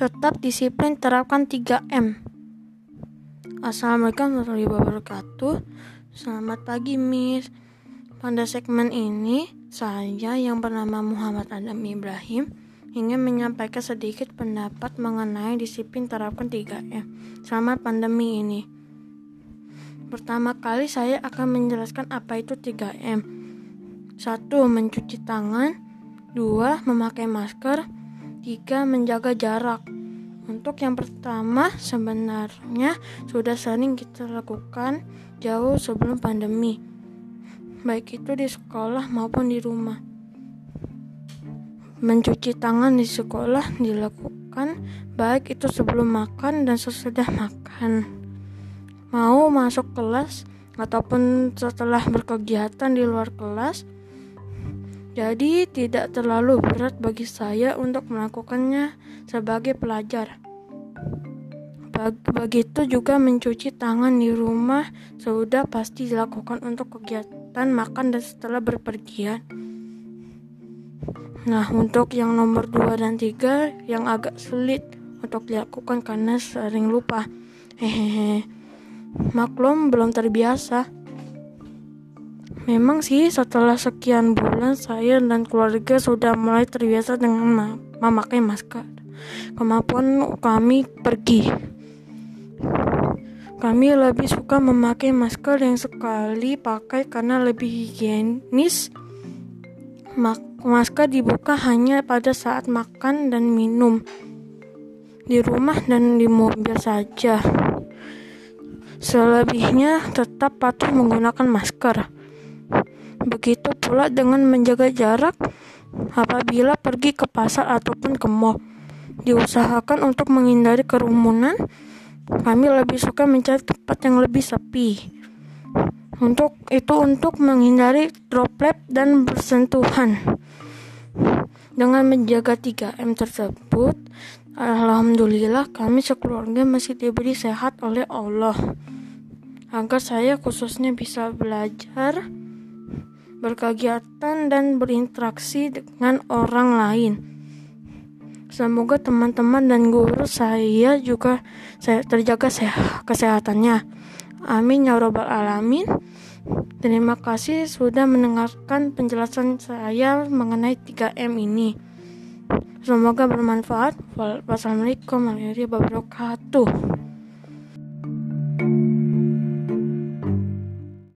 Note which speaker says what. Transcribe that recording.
Speaker 1: Tetap disiplin terapkan 3M. Assalamualaikum warahmatullahi wabarakatuh. Selamat pagi, Miss. Pada segmen ini, saya yang bernama Muhammad Adam Ibrahim ingin menyampaikan sedikit pendapat mengenai disiplin terapkan 3M selama pandemi ini. Pertama kali saya akan menjelaskan apa itu 3M. 1. Mencuci tangan 2. Memakai masker 3. Menjaga jarak untuk yang pertama, sebenarnya sudah sering kita lakukan jauh sebelum pandemi, baik itu di sekolah maupun di rumah. Mencuci tangan di sekolah dilakukan baik itu sebelum makan dan sesudah makan. Mau masuk kelas ataupun setelah berkegiatan di luar kelas, jadi tidak terlalu berat bagi saya untuk melakukannya sebagai pelajar. Begitu juga mencuci tangan di rumah sudah pasti dilakukan untuk kegiatan makan dan setelah berpergian. Nah, untuk yang nomor 2 dan 3 yang agak sulit untuk dilakukan karena sering lupa. Hehehe. Maklum belum terbiasa. Memang sih setelah sekian bulan saya dan keluarga sudah mulai terbiasa dengan memakai masker. Kemampuan kami pergi. Kami lebih suka memakai masker yang sekali pakai karena lebih higienis. Masker dibuka hanya pada saat makan dan minum. Di rumah dan di mobil saja. Selebihnya tetap patuh menggunakan masker. Begitu pula dengan menjaga jarak apabila pergi ke pasar ataupun ke mall. Diusahakan untuk menghindari kerumunan. Kami lebih suka mencari tempat yang lebih sepi. Untuk itu untuk menghindari droplet dan bersentuhan. Dengan menjaga 3M tersebut, alhamdulillah kami sekeluarga masih diberi sehat oleh Allah. Agar saya khususnya bisa belajar berkegiatan dan berinteraksi dengan orang lain. Semoga teman-teman dan guru saya juga terjaga sehat, kesehatannya. Amin ya robbal alamin. Terima kasih sudah mendengarkan penjelasan saya mengenai 3M ini. Semoga bermanfaat. Wassalamualaikum warahmatullahi wabarakatuh.